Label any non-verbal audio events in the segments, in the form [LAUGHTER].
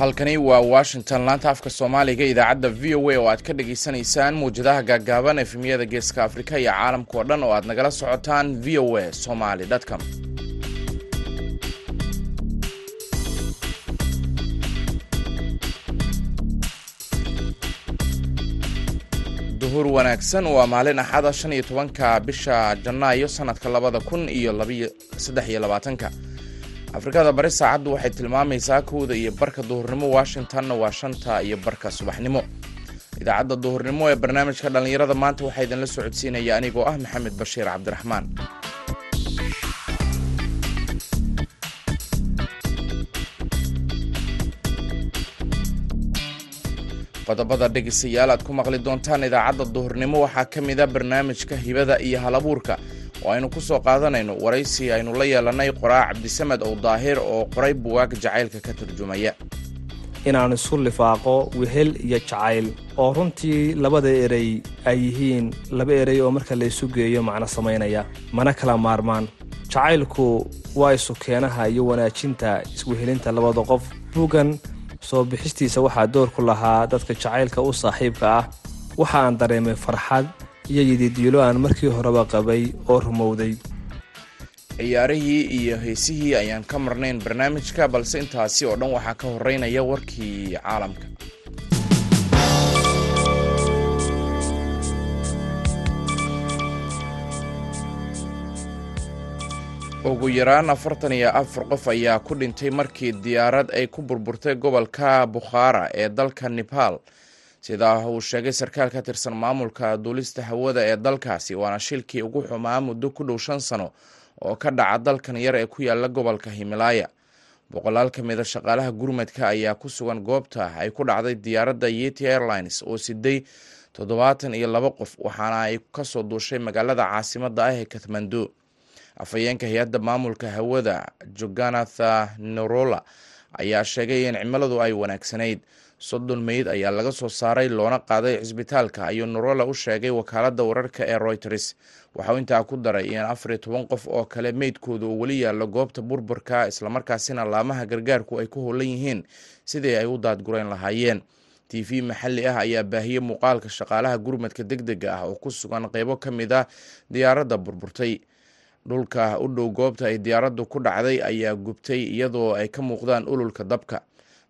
halkani waa washington. Laanta afka soomaaliga idaacadda v o a oo aad ka dhagaysanaysaan mawjadaha gaaggaaban efemiyada geeska afrika iyo caalamka oo dhan oo aad nagala socotaan v o a somaly com. Duhur wanaagsan waa maalin axada shan iyo tobanka bisha janaayo sanadka labada kun iyo saddex iyo labaatanka afrikada bari saacaddu waxay tilmaamaysaa kowda iyo barka duhurnimo washingtonna waa shanta iyo barka subaxnimo. Idaacadda duhurnimo ee barnaamijka dhallinyarada maanta waxaa idinla socodsiinaya anigoo ah maxamed bashiir cabdiraxmaan. Qodobada dhegeystayaal aad ku maqli doontaan idaacadda duhurnimo waxaa ka mid a barnaamijka hibada iyo halabuurka oo aynu ku soo qaadanayno waraysi aynu la yeelanay qoraa cabdisamed ow daahir oo qoray buwaag jacaylka ka turjumaya. Inaan isu lifaaqo wehel iyo jacayl oo runtii labada erey ay yihiin laba erey oo marka la isu geeyo macno samaynaya. Mana kala maarmaan. Jacaylku waa isu keenaha iyo wanaajinta iswehelinta labada qof. Buuggan soo bixistiisa waxaa door ku lahaa dadka jacaylka u saaxiibka ah. Waxa aan dareemay farxad iyo yididiilo aan markii horeba qabay oo rumowday. Ciyaarihii iyo heesihii ayaan ka marnayn barnaamijka balse intaasi oo dhan waxaa ka horeynaya warkii caalamka. Ugu yaraan afartan iyo afar qof ayaa ku dhintay markii diyaarad ay ku burburtay gobolka bukhaara ee dalka nepal sidaa uu sheegay sarkaal ka tirsan maamulka duulista hawada ee dalkaasi waana shilkii ugu xumaa muddo ku dhow shan sano oo ka dhaca dalkan yar ee ku yaalla gobolka himalaaya boqolaal ka mida shaqaalaha gurmadka ayaa ku sugan goobta ay ku dhacday diyaaradda yeti airlines oo siday toddobaatan iyo laba qof waxaana ay ka soo duushay magaalada caasimada ah ee kathmandu. Afhayeenka hay'adda maamulka hawada joganatha norola ayaa sheegay in cimiladu ay wanaagsanayd soddon meyd ayaa laga soo saaray loona qaaday cisbitaalka ayuu norola u sheegay wakaaladda wararka ee royters waxauu intaa ku daray in afar iyo toban qof oo kale meydkooda uu weli yaallo goobta burburka islamarkaasina laamaha gargaarku ay ku howlan yihiin sidii ay u daadgurayn lahaayeen. T v maxalli ah ayaa baahiyey muuqaalka shaqaalaha gurmadka deg dega ah oo ku sugan qeybo ka mid a diyaaradda burburtay. Dhulka u dhow goobta ay diyaaraddu ku dhacday ayaa gubtay iyadoo ay ka muuqdaan ululka dabka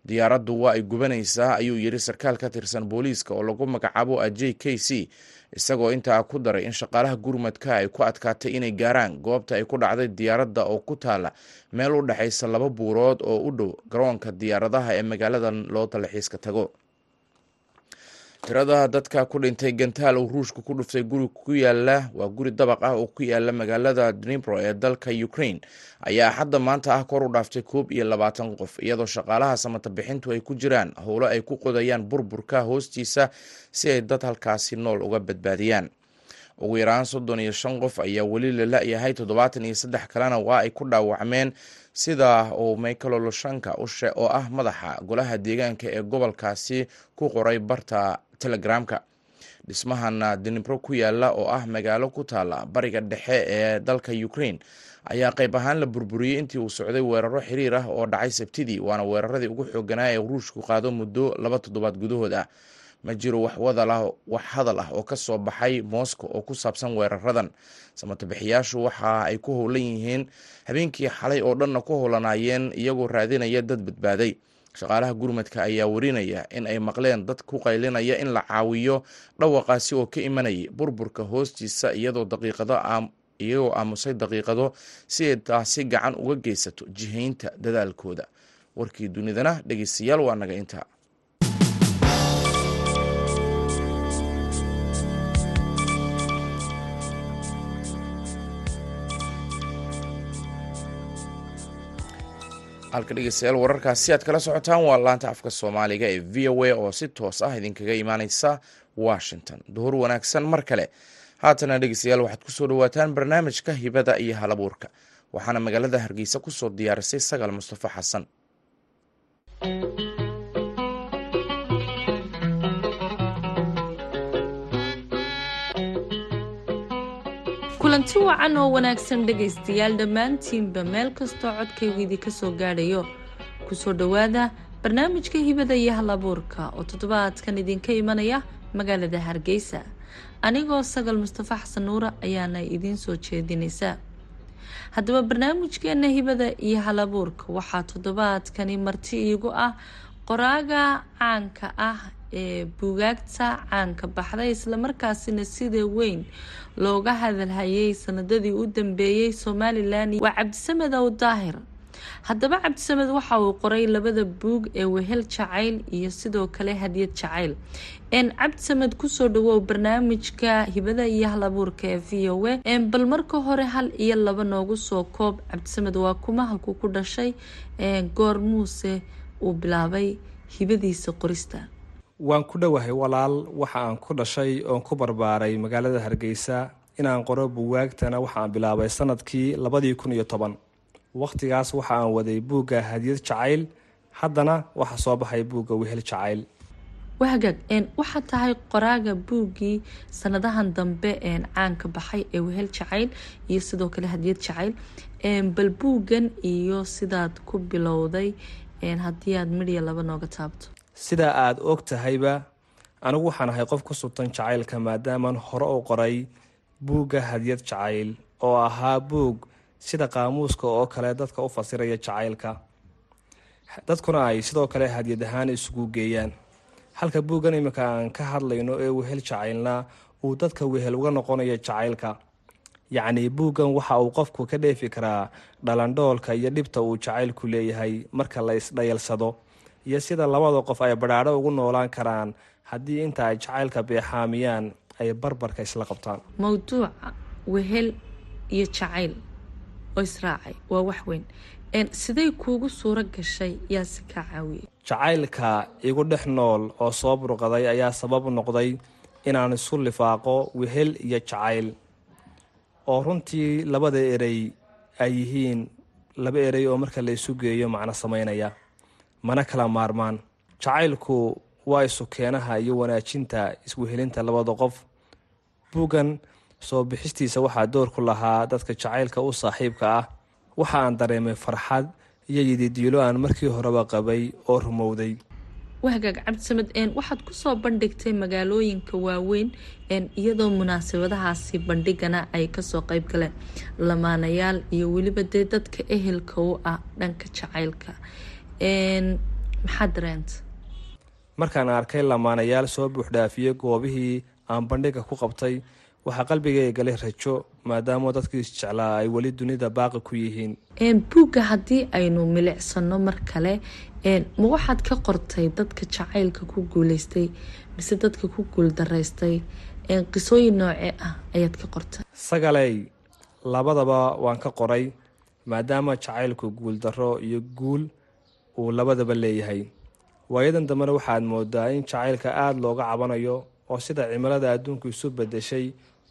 diyaaraddu waa ay gubanaysaa ayuu yidhi sarkaal ka tirsan booliiska oo lagu magacaabo a j k c isagoo intaa ku daray in shaqaalaha gurmadka ay ku adkaatay inay gaaraan. Goobta ay ku dhacday diyaaradda oo ku taala meel u dhexaysa laba buurood oo u dhow garoonka diyaaradaha ee magaalada loo dalxiiska tago tirada dadka ku dhintay gantaal uu ruushka ku dhuftay guri ku yaalla waa guri dabaq ah oo ku yaalla magaalada dnipro ee dalka ukraine. Ayaa xadda maanta ah kor u dhaaftay koob iyo labaatan qof iyadoo shaqaalaha samata bixintu ay ku jiraan howlo ay ku qodayaan burburka hoostiisa si ay dad halkaasi nool uga badbaadiyaan. Ugu yaraan soddon iyo shan qof ayaa weli la la-yahay toddobaatan iyo saddex kalena waa ay ku dhaawacmeen sida uu michael oloshanka ushe oo ah madaxa golaha deegaanka ee gobolkaasi ku qoray barta telegramka. Dhismahan dinibro ku yaalla oo ah magaalo ku taala bariga dhexe ee dalka ukraine ayaa qayb ahaan la burburiyey intii uu socday weeraro xiriir ah oo dhacay sabtidii waana weeraradii ugu xooganaa ee ruushku qaado muddo laba toddobaad gudahood ah ma jiro wax hadal ah oo ka soo baxay moscow oo ku saabsan weeraradan samatabixiyaashu waxa ay ku howlan yihiin habeenkii xalay oo dhanna ku howlanaayeen iyagoo raadinaya dad badbaaday. Shaqaalaha gurmadka ayaa warinaya in ay maqleen dad ku qaylinaya in la caawiyo dhawaqaasi oo ka imanayay burburka hoostiisa iyadoo daqiiqado iyagoo aamusay daqiiqado si ay taasi gacan uga geysato jihaynta dadaalkooda. Warkii dunidana dhegeystayaal waa naga intaa halka dhegeystayaal wararkaasi aad kala socotaan waa laanta afka soomaaliga ee v o a oo si toos ah idinkaga imaaneysa washington. Duhur wanaagsan mar kale. Haatana dhegeystayaal waxaad ku soo dhawaataan barnaamijka hibada iyo halabuurka. Waxaana magaalada hargeysa ku soo diyaarisay sagal mustafa xasan kulanti wacan oo wanaagsan dhegaystayaal dhammaantiinba meel kastoo codkaygu idinka soo gaadhayo. Kusoo dhowaada barnaamijka hibada iyo halabuurka oo toddobaadkan idinka imanaya magaalada hargeysa. Anigoo sagal mustafa xasan nuura ayaana idiin soo jeedinaysa. Haddaba barnaamijkeena hibada iyo halabuurka waxaa toddobaadkani marti iigu ah qoraaga caanka ah ee buugaagta caanka baxday islamarkaasina sida weyn looga hadalhayay sanadadii u dambeeyey somalilan waa cabdisamed ow daahir haddaba cabdisamed waxa uu qoray labada buug ee wehel jacayl iyo sidoo kale hadiyad jacayl. N. Cabdisamed ku soo dhawow barnaamijka hibada iyo halabuurka ee v o a. Bal marka hore hal iyo laba noogu soo koob cabdisamed waa kuma halku ku dhashay. Goor muuse uu bilaabay hibadiisa qorista waan ku dhowahay walaal waxa aan ku dhashay oon ku barbaaray magaalada hargeysa. Inaan qoro buwaagtana waxaaan bilaabay sannadkii labadii kun iyo toban. Wakhtigaas waxa aan waday buugga hadiyad jacayl. Haddana waxa soo baxay buugga wehel jacayl. Wahagaag waxaa tahay qoraaga buuggii sanadahan dambe caanka baxay ee wehel jacayl iyo sidoo kale hadiyad jacayl. Bal buuggan iyo sidaad ku bilowday haddii aad midhiya laba nooga taabto sidaa aada og tahayba anigu waxaan ahay qof ku subtan jacaylka maadaamaan hore u qoray buugga hadiyad jacayl oo ahaa buug sida qaamuuska oo kale dadka u fasiraya jacaylka. Dadkuna ay sidoo kale hadiyad ahaan isugu geeyaan. Halka buuggan iminka aan ka hadlayno ee wehel jacaylna uu dadka wehel uga noqonayo jacaylka. Yacnii buuggan waxa uu qofku ka dheefi karaa dhalandhoolka iyo dhibta uu jacaylku leeyahay marka la isdhayalsado iyo sida labada qof ay badhaadho ugu noolaan karaan haddii inta ay jacaylka beexaamiyaan ay barbarka isla qabtaan. Mowduuca wehel iyo jacayl oo israacay waa wax weyn. Siday kuugu suuro gashay yaa si kaa caawiyey jacaylka igu dhex nool oo soo burqaday ayaa sabab noqday inaan isu lifaaqo wehel iyo jacayl oo runtii labada erey ay yihiin laba erey oo marka la isu geeyo macno samaynaya mana kala maarmaan. Jacaylku waa isu keenaha iyo wanaajinta iswehelinta labada qof. Buuggan soo bixistiisa waxaa door ku lahaa dadka jacaylka u saaxiibka ah. Waxa aan dareemay farxad iyo yididiilo aan markii horeba qabay oo rumowday. Wahagaag cabdisamed waxaad ku soo bandhigtay magaalooyinka waaweyn iyadoo munaasabadahaasi bandhigana ay ka soo qeyb galeen. Lamaanayaal iyo weliba dee dadka ehelka u ah dhanka jacaylka maxaad markaan arkay lamaanayaal soo buuxdhaafiyey goobihii aan bandhiga ku qabtay waxaa qalbigay galay rajo maadaama dadkii isjeclaa ay weli dunida baaqi ku yihiin. Buugga haddii aynu milicsano mar kale ma waxaad ka qortay dadka jacaylka ku guuleystay mise dadka ku guuldaraystay qisooyin noocee ah ayaad ka qortay? Sagaley labadaba waan ka qoray maadaama jacaylku guuldaro iyo guul uu labadaba leeyahay. Waayadan dambena waxaad moodaa in jacaylka aada looga cabanayo oo sida cimilada adduunku isu bedeshay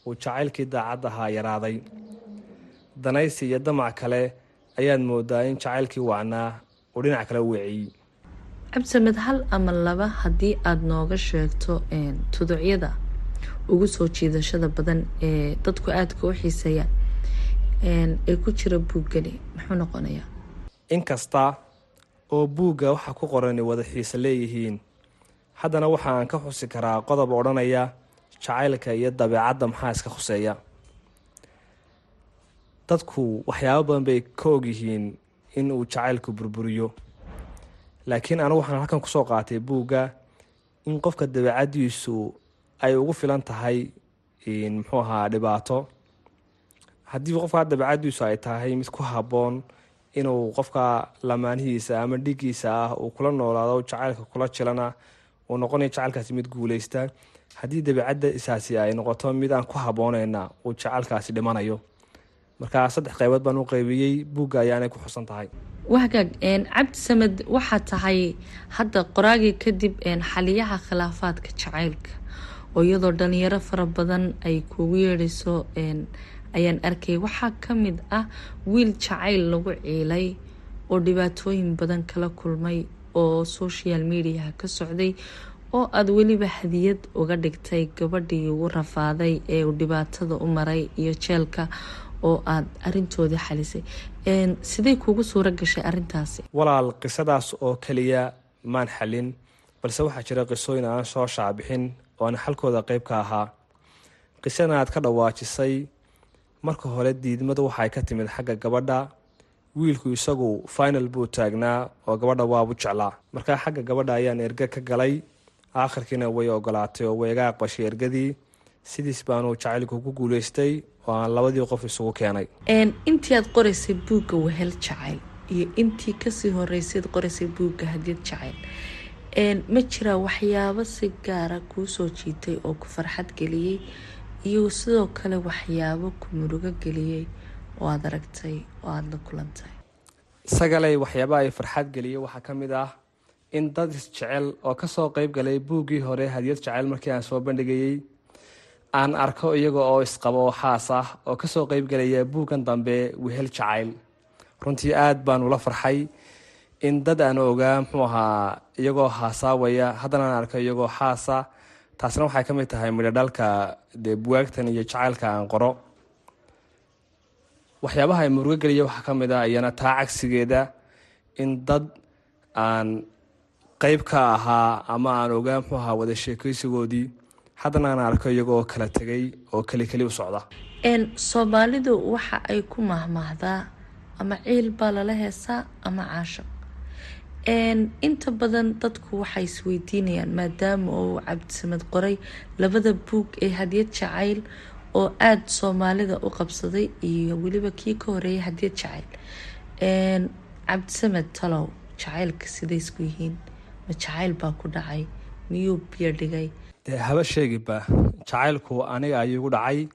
uu jacaylkii daacad ahaa yaraaday. Danaysi iyo damac kale ayaad moodaa in jacaylkii wacnaa uu dhinac kale weeciyey cabdisamed hal ama laba haddii aada nooga sheegto tuducyada ugu soo jiidashada badan ee dadku aadka u xiiseeyaan ee ku jira buuggani muxuu noqonayaa? Inkasta oo buugga waxa ku qorani wada xiise leeyihiin. Haddana waxaan ka xusi karaa qodob odhanaya jacaylka iyo dabeecadda maxaa iska khuseeya? Dadku waxyaabo badan bay ka ogyihiin in uu jacaylku burburiyo. Laakiin anigu waxaan halkan ku soo qaatay buugga in qofka dabeecaddiisu ay ugu filan tahay muxuu ahaa dhibaato. Haddii qofka dabeecaddiisu ay tahay mid ku habboon inuu qofka lamaanihiisa ama dhigiisa ah uu kula noolaado jacaylka kula jilana uu noqonaya jacaylkaasi mid guuleysta haddii dabeecadda isaasi ay noqoto mid aan ku habbooneyna uu jacaylkaasi dhimanayo. Markaa saddex qaybood baan u qaybiyey buugga ayaanay ku xusan tahay. Wahagaag cabdi samed waxaa tahay hadda qoraagii kadib xaliyaha khilaafaadka jacaylka oo iyadoo dhalinyaro fara badan ay kugu yeedhayso ayaan arkay. Waxaa ka mid ah wiil jacayl lagu ciilay oo dhibaatooyin badan kala kulmay oo social mediaha ka socday oo aada weliba hadiyad uga dhigtay gabadhii ugu rafaaday ee uu dhibaatada u maray iyo jeelka oo aada arintoodii xalisay. Sidey kuugu suuro gashay arintaasi walaal qisadaas oo keliya maan xalin balse waxaa jira qisooyin aan soo shaacbixin oo aan xalkooda qeyb ka ahaa. Qisana aad ka dhawaajisay marka hore diidmadu waxay ka timid xagga gabadha. Wiilku isagu final buu taagnaa oo gabadha waabu jeclaa. Markaa xagga gabadha ayaan erge ka galay. Aakhirkiina way ogolaatay oo way iga aqbashay ergadii. Sidiis baanu jacaylku ku guuleystay oo aan labadii qof isugu keenay. Intii aad qoraysay buugga wehel jacayl iyo intii ka sii horeysayd qoraysay buugga hadiyad jacayl. Ma jiraa waxyaabo si gaara kuu soo jiitay oo ku farxad geliyey iyo sidoo kale waxyaabo ku murugo geliyey oo aada aragtay oo aada la kulantay. Sagaley waxyaabaha ay farxad geliyey waxaa ka mid ah in dad isjecel oo ka soo qeyb galay buuggii hore hadiyad jacayl markii aan soo bandhigayey aan arko iyaga oo isqabo oo xaas ah oo ka soo qeyb galaya buuggan dambe wehel jacayl. Runtii aada baan ula farxay in dad aan ogaa muxuu ahaa iyagoo haasaawaya haddana aan arko iyagoo xaasa taasna waxay ka mid tahay midhodhalka dee buwaagtan iyo jacaylka aan qoro. Waxyaabaha ay murugo geliya waxaa ka mid ah iyana taa cagsigeeda in dad aan qeyb ka ahaa ama aan ogaa muxuu ahaa wada sheekaysigoodii haddana aan arko iyaga oo kala tegay oo keli keli u socda. Soomaalidu waxa ay ku mahmaahdaa ama ciil baa lala heesaa ama caashaq inta badan dadku waxay isweydiinayaan maadaama uu cabdisamed qoray labada buug ee hadiyad jacayl oo aada soomaalida u qabsaday iyo weliba kii ka horeeyay hadiyad jacayl. Cabdisamed talow jacaylka siday isku yihiin ma jacayl baa ku dhacay miyuu biyo dhigay? Haba sheegiba jacaylku aniga ayuu gu dhacay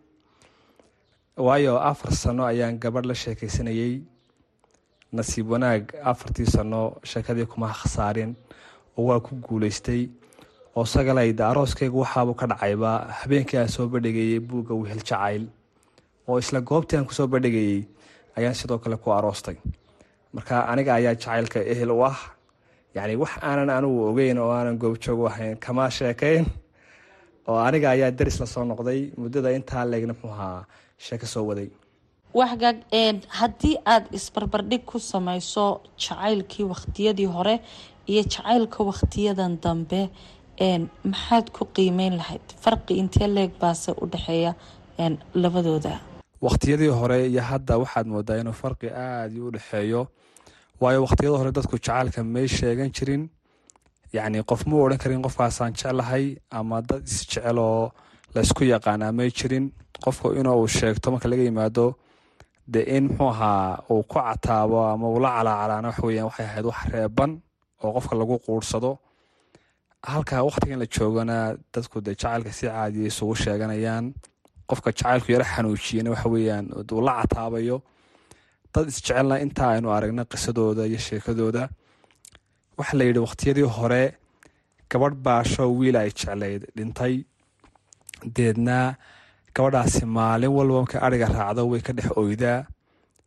waayo afar sano ayaan gabadh la sheekaysanayey nasiib wanaag afartii sano sheekadii kuma khasaarin. Oo waa ku guuleystay oo sagalayda arooskaygu waxaabuu ka dhacayba habeenkii aan soo bandhigayey buugga wehel jacayl. Oo isla goobtii aan ku soo bandhigayey ayaan sidoo kale ku aroostay. Marka aniga ayaa jacaylka ehel u ah. Yacni wax aanan anigu ogeyn oo aanan goobjoogu ahayn kama sheekayn. Oo aniga ayaa daris la soo noqday muddada intaa leegna muxuu ahaa sheeko soo waday haddii aada isbarbardhig ku sameyso jacaylkii wakhtiyadii hore iyo jacaylka wakhtiyadan dambe maxaad ku qiimeyn lahayd? Farqi intee leeg baase u dhexeeya labadooda? Wakhtiyadii hore iyo hadda waxaad moodaa inuu farqi aada u dhexeeyo waayo wakhtiyada hore dadku jacaylka may sheegan jirin. Yacni qof muu odhan karin qofkaasaan jeclahay ama dad isjecel oo laysku yaqaanaa may jirin. Qofku inuu sheegto marka laga yimaado dee in muxuu ahaa uu ku cataabo ama uu la calaacalaana wax waxay ahayd wax reeban oo qofka lagu quursado. Halka wakhtigan la joogana dadku dee jacaylka si caadiya isugu sheeganayaan. Qofka jacaylku yaro xanuujiyana waxa la cataabayo. Dad isjecelna intaa aynu aragna qisadooda iyo sheekadooda. Waxaa la yidhi wakhtiyadii hore gabadh baasho wiil ay jeclayd dhintay. Deedna gabadhaasi maalin walba markay ariga raacdo way ka dhex oydaa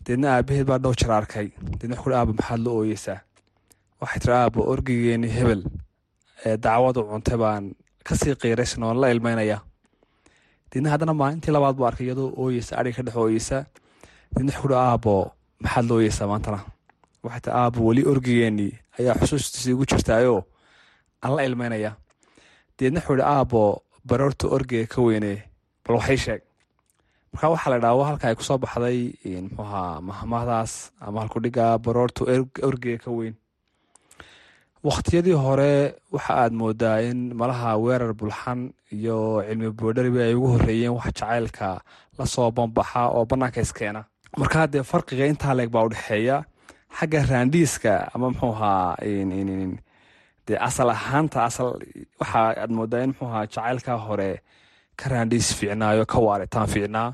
deedna aabaheed baa dhow jar arkay. Deedna wuxuu aaba maxaad la ooyeysaa? Waxay tiri aaba orgigeeni hebel. Ee dacwadu cuntay baan ka sii qiiraysan la ilmeynaya deedna haddana maalintii labaad buu arkay iyadoo ooyeysa ariga ka dhex ooyeysa. Deedna wuxuu ui aabo maxaad la ooyeysaa maantana? Waxay tiri aabo weli orgigeenii ayaa xusuustiisa igu jirtaayoo aan la ilmeynaya deedna wuxuu ihi aabo baroorta orgiga ka weyne bal waxay sheeg. Markaa waxaa la dhaha halka ay ku soo baxday muxuu ahaa mahmahdaas ama halkudhiga baroorta orgiga ka weyn. Wakhtiyadii hore waxa aad moodaa in malaha weerar bulxan iyo cilmi boodhariba ay ugu horreeyeen wax jacaylka la soo bambaxa oo bannaanka iskeena markaa dee farqiga intaa leeg baa udhexeeya xagga raandhiiska ama muxuu ahaa dee asal ahaanta asal waxa aad moodaa in muxuu ahaa jacaylka hore ka raandhiis fiicnaayo ka waaritaan fiicnaa.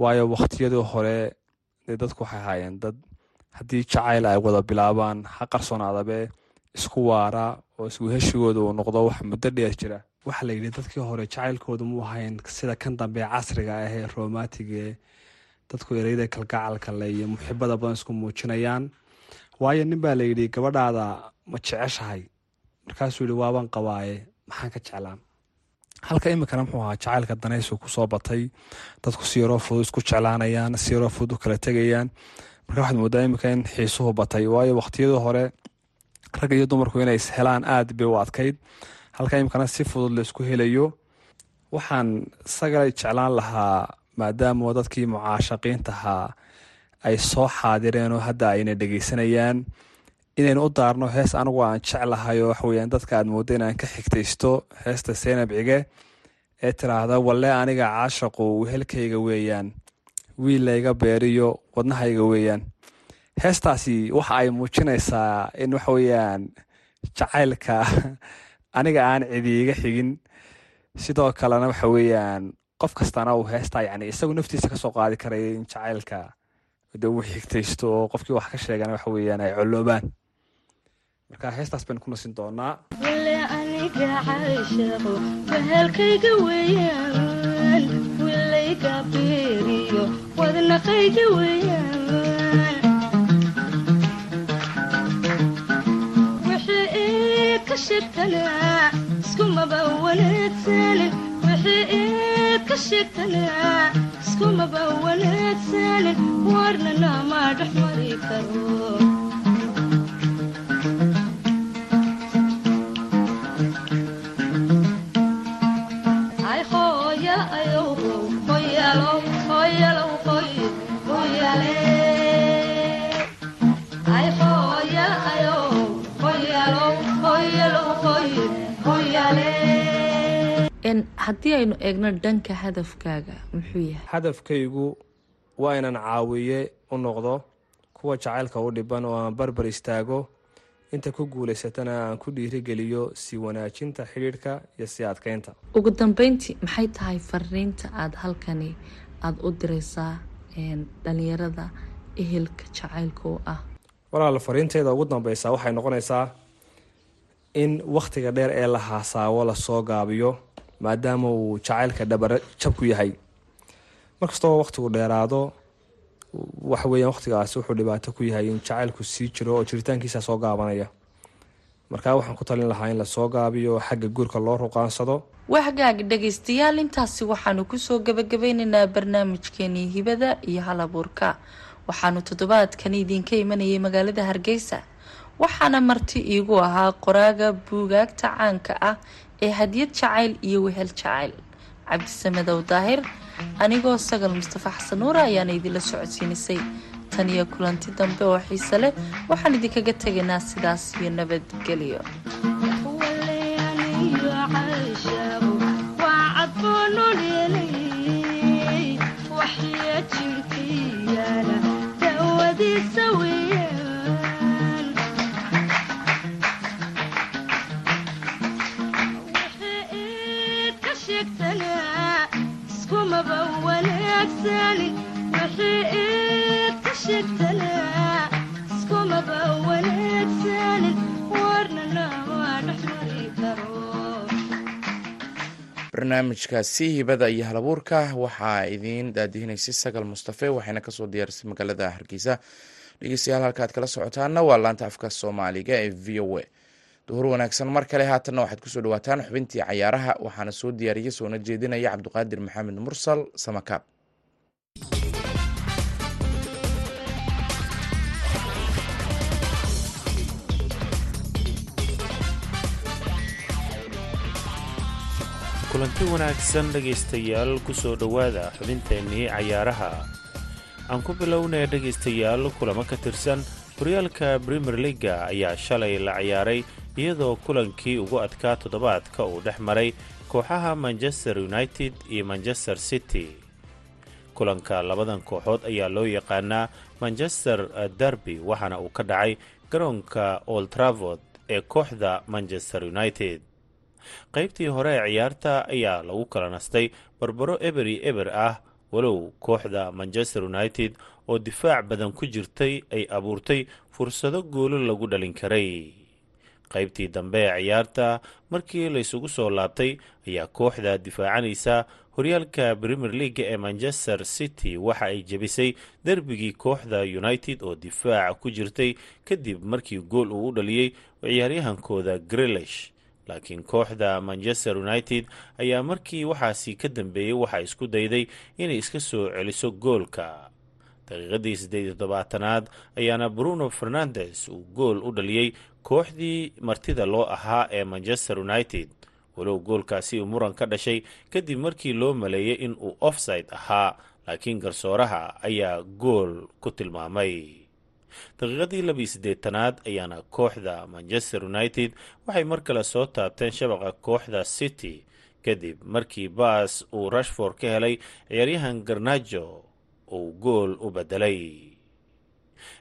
Waayo wakhtiyadii hore dee dadku waxay ahaayeen dad haddii jacayl ay wada bilaabaan ha qarsoonaadabe isku waara oo isweheshigooda uu noqdo wax muddo dheer jira. Waxaa la yidhi dadkii hore jacaylkooda mu ahayn sida kan dambe casriga ah ee romantigae dadku ereyada kalgacalka le iyo muxibada badan isku muujinayaan. Waayo nin baa layidhi gabadhaada ma jeceshahay. Markaasuu yihi waaban qabaaye maxaan ka jeclaan halka iminkana muxuu ahaa jacaylka danaysu ku soo batay. Dadku si yaroo fudud isku jeclaanayaan si yaroo u kala tegayaan. Marka waxaad moodaa iminka in xiisuhu batay waayo wakhtiyadii hore rag iyo dumarku inay ishelaan aad bay u adkayd. Halka imikana si fudud laysku helayo. Waxaan sagalay jeclaan lahaa maadaama dadkii mucaashaqiintahaa ay soo xaadireen oo hadda ayna dhegeysanayaan inaynu u daarno hees anigu aan jeclahay oo waxaweyaan dadka aad mooda inaan ka xigtaysto heesta seynab cige ee tiraahda walle aniga caashaqu wehelkayga weeyaan wiil layga beeriyo wadnahayga weeyaan. Heestaasi waxa ay muujinaysaa in waxaweyaan jacaylka [LAUGHS] aniga aan cidi iga xigin. Sidoo kalena waxa weeyaan qof kastana uu heestaa yani isagu naftiisa ka soo qaadi karay in jacaylka de uu xigtaysto oo qofkii wax ka sheegana waxa weeyaan ay colloobaan marka heestaas baynu ku nasin doonaa. Wale aniga caashaqo wehelkayga weeyaan. Wilayga beeriyo wadnaqayga weeyaan. Wixii ii ka sheegtanaa iskumaba wanaagsanin wixii ii ka sheegtanaa iskumaba wanaagsanin warnana ma dhex mari karo haddii aynu eegno dhanka hadafkaaga muxuu yahay? Hadafkaygu waa inaan caawiye u noqdo kuwa jacaylka u dhiban oo aan barbar istaago inta ku guulaysatana aan ku dhiirigeliyo si wanaajinta xidhiidhka iyo si adkeynta ugu dambeyntii maxay tahay fariinta aada halkani aada u direysaa dhalinyarada ehelka jacaylka u ah? Walaal fariinteeda ugu dambeysa waxay noqonaysaa in wakhtiga dheer ee la haasaawo la soo gaabiyo maadaama uu jacaylka dhabara jabku yahay. Markastoo wakhtigu dheeraado waxa weeyaan wakhtigaasi wuxuu dhibaato ku yahay in jacaylku sii jiro oo jiritaankiisa soo gaabanaya. Markaa waxaan ku talin lahaa in la soo gaabiyo xagga guurka loo ruqaansado. Waxgaaga dhagaystayaal intaasi waxaanu ku soo gabagabeyneynaa barnaamijkeenii hibada iyo hal abuurka waxaanu toddobaadkan idinka imanayay magaalada hargeysa. Waxaana marti iigu ahaa qoraaga buugaagta caanka ah ee hadiyad jacayl iyo wehel jacayl. Cabdisamedow daahir anigoo sagal mustafa xasan nuure ayaana idinla socodsiinisay. Tan iyo kulanti dambe oo xiise leh waxaan idinkaga tegaynaa sidaas iyo nabadgelyo barnaamijkaasi hibada iyo halabuurka waxaa idiin daadihinaysay sagal mustafe waxayna ka soo diyaarisay magaalada hargeysa dhegeystayaal halka aad kala socotaana waa laanta afka soomaaliga ee v o a. duhur wanaagsan mar kale haatanna waxaad ku soo dhawaataan xubintii cayaaraha waxaana soo diyaariya soona jeedinaya cabdiqaadir maxamed mursal samakaab kulanti wanaagsan dhegaystayaal ku soo dhowaada xubinteennii cayaaraha. Aan ku bilownaya dhegaystayaal kulamo ka tirsan horyaalka premier leaga ayaa shalay la ciyaaray iyadoo kulankii ugu adkaa toddobaadka uu dhex maray kooxaha manchester united iyo manchester city. Kulanka labadan kooxood ayaa loo yaqaanaa manchester derby waxaana uu ka dhacay garoonka old travord ee kooxda manchester united qaybtii hore ee ciyaarta ayaa lagu kala nastay barbaro eberi eber ah walow kooxda manchester united oo difaac badan ku jirtay ay abuurtay fursado goolo lagu dhalin karay. Qaybtii dambe ee ciyaarta markii laysugu soo laabtay ayaa kooxda difaacanaysa horyaalka premier leaga ee manchester city. Waxa ay jebisay derbigii kooxda united oo difaaca ku jirtay kadib markii gool uu u dhaliyey ciyaaryahankooda grelish laakiin kooxda manchester united ayaa markii waxaasi ka dambeeyey waxaa isku dayday inay iska soo celiso goolka. Daqiiqadii siddeed iyo tobaatanaad ayaana bruno fernandes uu gool u dhaliyey kooxdii martida loo ahaa ee manchester united. Walow goolkaasi uu muran ka dhashay kadib markii loo maleeyay in uu offside ahaa laakiin garsooraha ayaa gool ku tilmaamay daqiiqadii labiyo siddeetanaad ayaana kooxda manchester united waxay mar kale soo taabteen shabaqa kooxda city. Kadib markii baas uu rashford ka helay ciyaaryahan garnajo uu gool u bedelay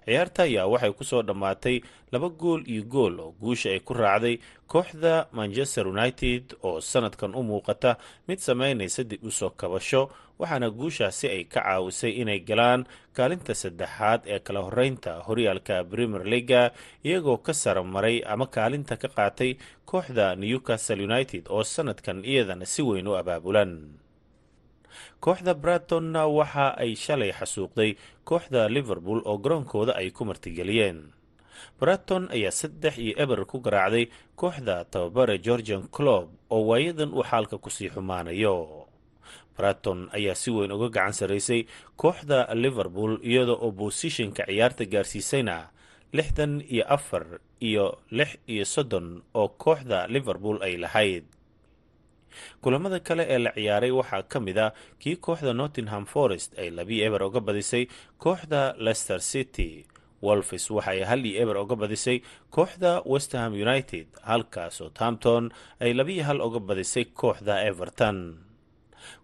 ciyaarta ayaa waxay ku soo dhammaatay laba gool iyo gool oo guusha ay ku raacday kooxda manchester united oo sanadkan u muuqata mid sameynaysa dib u soo kabasho waxaana guushaasi ay ka caawisay inay galaan kaalinta saddexaad ee kala horeynta horyaalka premier leaga iyagoo ka sara maray ama kaalinta ka qaatay kooxda newcastle united oo sanadkan iyadana si weyn u abaabulan kooxda bratonna waxa ay shalay xasuuqday kooxda liverpool oo garoonkooda ay ku martigeliyeen. Braton ayaa saddex iyo eber ku garaacday kooxda tababare georgian clob oo waayadan uu xaalka ku sii xumaanayo. Braton ayaa si weyn uga gacan sarraysay kooxda liverpool iyadoo oo bosishinka ciyaarta gaarsiisayna lixdan iyo afar iyo lix iyo soddon oo kooxda liverpool ay lahayd kulamada kale ee la ciyaaray waxaa ka mid a kii kooxda nottingham forest ay labii eber uga badisay kooxda leicester city. Wolfis waxay hal iyo eber uga badisay kooxda westham united halka southampton ay labiyo hal uga badisay kooxda everton.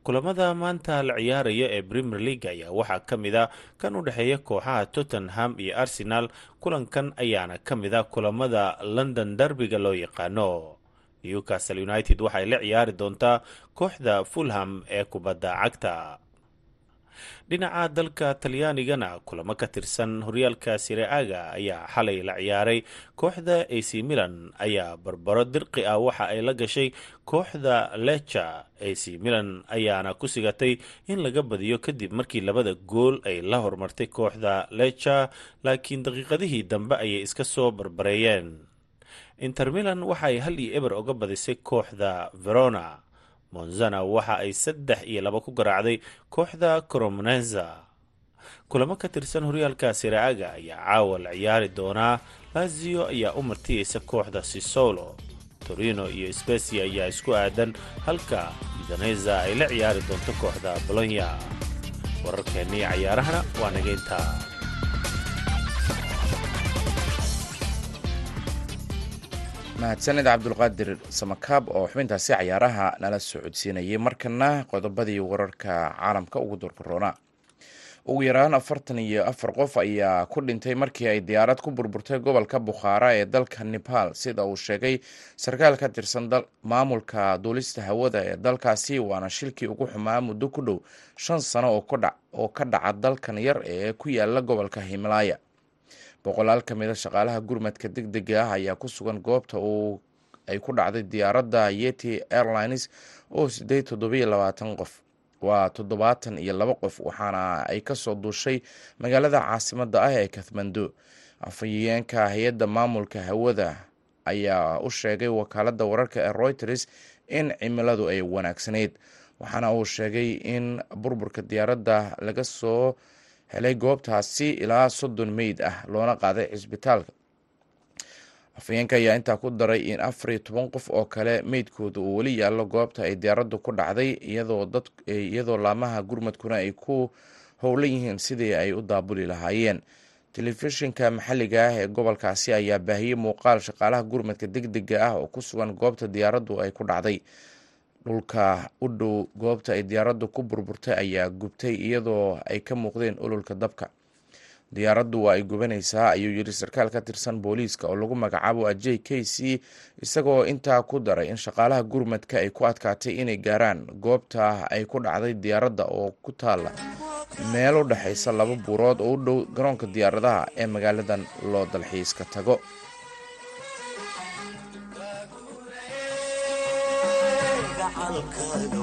Kulamada maanta la ciyaaraya ee premier league ayaa waxaa ka mid a kan u dhexeeya kooxaha tottenham iyo arsenal. Kulankan ayaana ka mid a kulamada london derbiga loo yaqaano newcastle united waxay la ciyaari doontaa kooxda fulham ee kubadda cagta. Dhinaca dalka talyaanigana kulamo ka tirsan horyaalka sireaga ayaa xalay la ciyaaray. Kooxda ac milan ayaa barbaro dirqi ah waxa ay la gashay kooxda lecha ac milan ayaana ku sigatay in laga badiyo kadib markii labada gool ay la hormartay kooxda lecha laakiin daqiiqadihii dambe ayay iska soo barbareeyeen inter milan waxa ay hal iyo eber uga badisay kooxda verona. Monzana waxa ay saddex iyo laba ku garaacday kooxda cromonenza kulamo ka tirsan horyaalka siraaga ayaa caawa la ciyaari doonaa. Lazio ayaa u martiyeysa kooxda sisolo torino iyo specia ayaa isku aadan halka udaneza ay la ciyaari doonto kooxda bolonya wararkeennii cayaarahana waa nageynta mahadsanid cabdulqaadir samakaab oo xubintaasi cayaaraha nala socodsiinayay markana qodobadii wararka caalamka ugu durkaroona ugu yaraan afartan iyo afar qof ayaa ku dhintay markii ay diyaarad ku burburtay gobolka bukhaara ee dalka nepal sida uu sheegay sarkaal ka tirsan maamulka duulista hawada ee dalkaasi waana shilkii ugu xumaa muddo ku dhow shan sano oo ka dhaca dalkan yar ee ku yaalla gobolka himalaya boqolaal ka mid a shaqaalaha gurmadka deg dega ah ayaa ku sugan goobta uu ay ku dhacday diyaaradda yeti airlines oo sideed toddobiyo labaatan qof. Waa toddobaatan iyo laba qof waxaana ay ka soo duushay magaalada caasimada ah ee kathmando afhayeenka hay'adda maamulka hawada ayaa u sheegay wakaalada wararka ee reuters in cimiladu ay wanaagsanayd waxaana uu sheegay in burburka diyaaradda laga soo helay goobtaasi ilaa soddon meyd ah loona qaaday cisbitaalka. Afhayeenka ayaa intaa ku daray in afar iyo toban qof oo kale meydkooda uu weli yaallo goobta ay diyaaraddu ku dhacday iyadoo laamaha gurmadkuna ay ku howlan yihiin sidii ay u daabuli lahaayeen. Telefishinka maxalliga ah ee gobolkaasi ayaa baahiyey muuqaal shaqaalaha gurmadka deg dega ah oo ku sugan goobta diyaaraddu ay ku dhacday dhulka u dhow goobta ay diyaaraddu ku burburtay ayaa gubtay iyadoo ay ka muuqdeen ololka dabka. Diyaaraddu waa ay gubanaysaa ayuu yidhi sarkaal ka tirsan booliiska oo lagu magacaabo ajey k c isagoo intaa ku daray in shaqaalaha gurmadka ay ku adkaatay inay gaaraan goobta ay ku dhacday diyaaradda oo ku taalla meel u dhexaysa laba buurood oo u dhow garoonka diyaaradaha ee magaaladan loo dalxiiska tago maalkaaga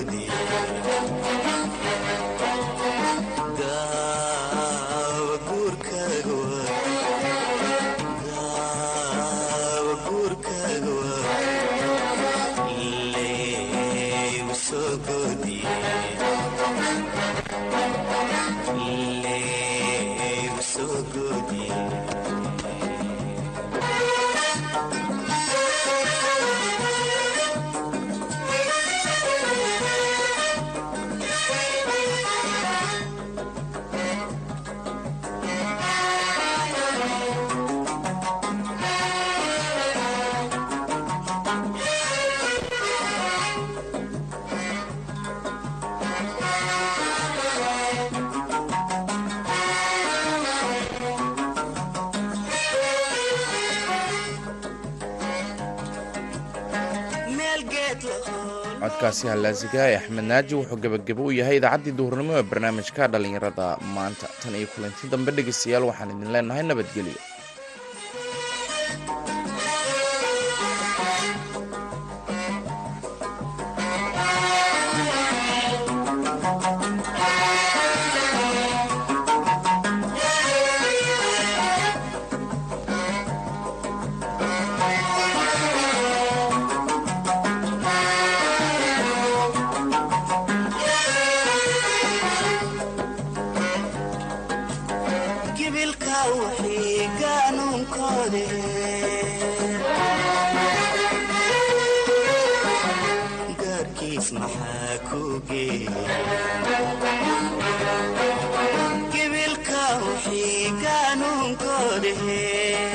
你。Codkaasi hallaasiga ee axmed naaji wuxuu gebagebo u yahay idaacaddii duhurnimo ee barnaamijka dhallinyarada maanta. Tan iyo kulanti dambe dhegaystayaal waxaan idin leenahay nabadgelyo Yeah.